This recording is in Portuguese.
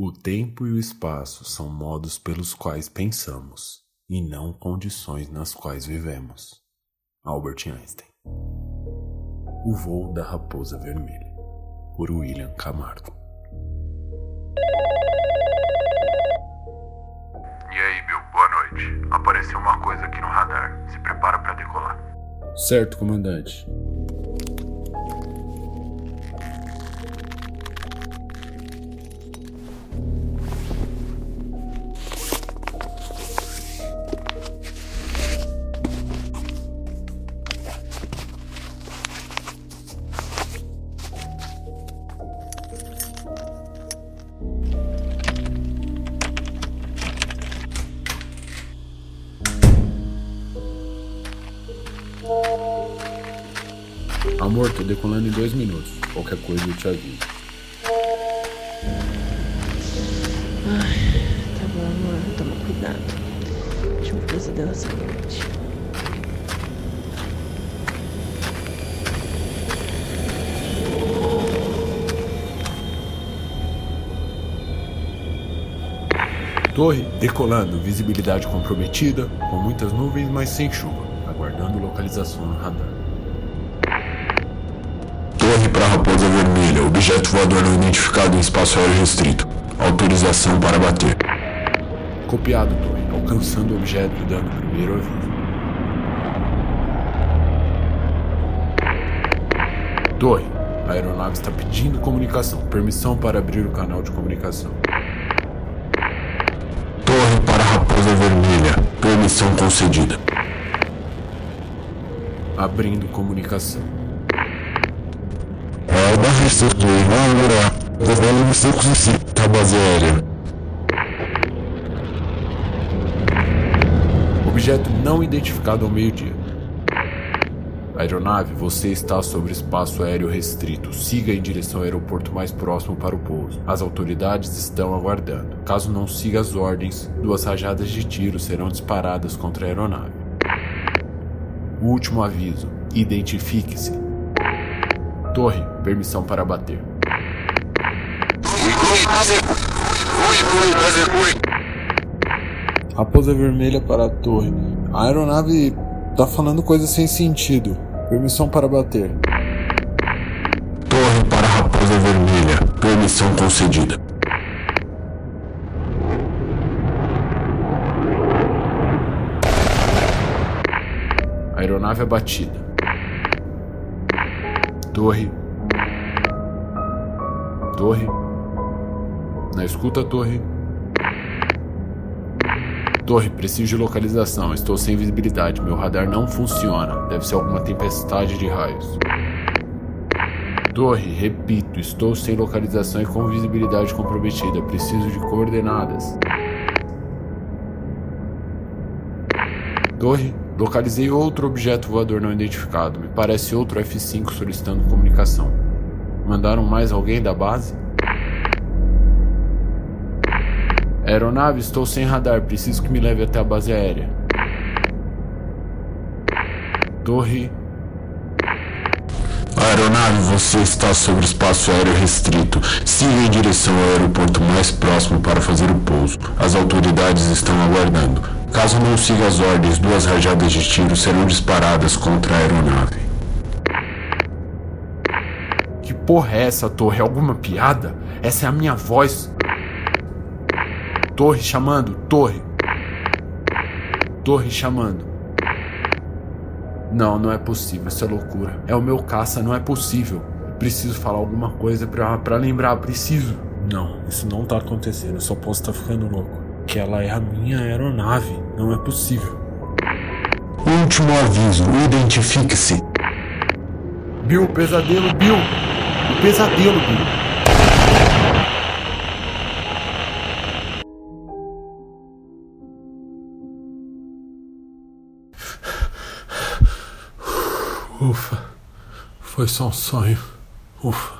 O tempo e o espaço são modos pelos quais pensamos, e não condições nas quais vivemos. Albert Einstein. O voo da raposa vermelha, por William Camargo. E aí, Bill, boa noite. Apareceu uma coisa aqui no radar. Se prepara para decolar. Certo, comandante. Amor, tô decolando em dois minutos. Qualquer coisa eu te aviso. Ai, tá bom, amor. Toma cuidado. Tive um pesadelo essa noite. Torre decolando, visibilidade comprometida, com muitas nuvens, mas sem chuva, aguardando localização no radar. Objeto voador não identificado em espaço aéreo restrito. Autorização para bater. Copiado, Torre, alcançando o objeto e dando primeiro aviso. Torre, a aeronave está pedindo comunicação. Permissão para abrir o canal de comunicação. Torre para Raposa Vermelha. Permissão concedida. Abrindo comunicação. Alba restrito inaugurá. Desvelo secos e si. Base aérea. Objeto não identificado ao meio-dia. Aeronave, você está sobre espaço aéreo restrito. Siga em direção ao aeroporto mais próximo para o pouso. As autoridades estão aguardando. Caso não siga as ordens, duas rajadas de tiro serão disparadas contra a aeronave. Último aviso: identifique-se. Torre, permissão para bater. Raposa vermelha para a torre. A aeronave tá falando coisas sem sentido. Permissão para bater. Torre para Raposa Vermelha. Permissão concedida. Aeronave abatida. Torre. Torre. Na escuta, torre. Torre, preciso de localização. Estou sem visibilidade. Meu radar não funciona. Deve ser alguma tempestade de raios. Torre, repito, estou sem localização e com visibilidade comprometida. Preciso de coordenadas. Torre, localizei outro objeto voador não identificado. Me parece outro F5 solicitando comunicação. Mandaram mais alguém da base? Aeronave, estou sem radar. Preciso que me leve até a base aérea. Torre, Aeronave, você está sobre espaço aéreo restrito. Siga em direção ao aeroporto mais próximo para fazer o pouso. As autoridades estão aguardando. Caso não siga as ordens, duas rajadas de tiro serão disparadas contra a aeronave. que porra é essa, Torre? Alguma piada? Essa é a minha voz. Torre chamando, Torre. Torre chamando. Não, não é possível, isso é loucura. É o meu caça, não é possível. Preciso falar alguma coisa pra, pra lembrar, preciso. Não, isso não tá acontecendo, eu só posso estar ficando louco. Que ela é a minha aeronave, não é possível. Último aviso, identifique-se. Bill, pesadelo, Bill! O pesadelo, Bill! Ouf. Foi sans sangue. Ouf.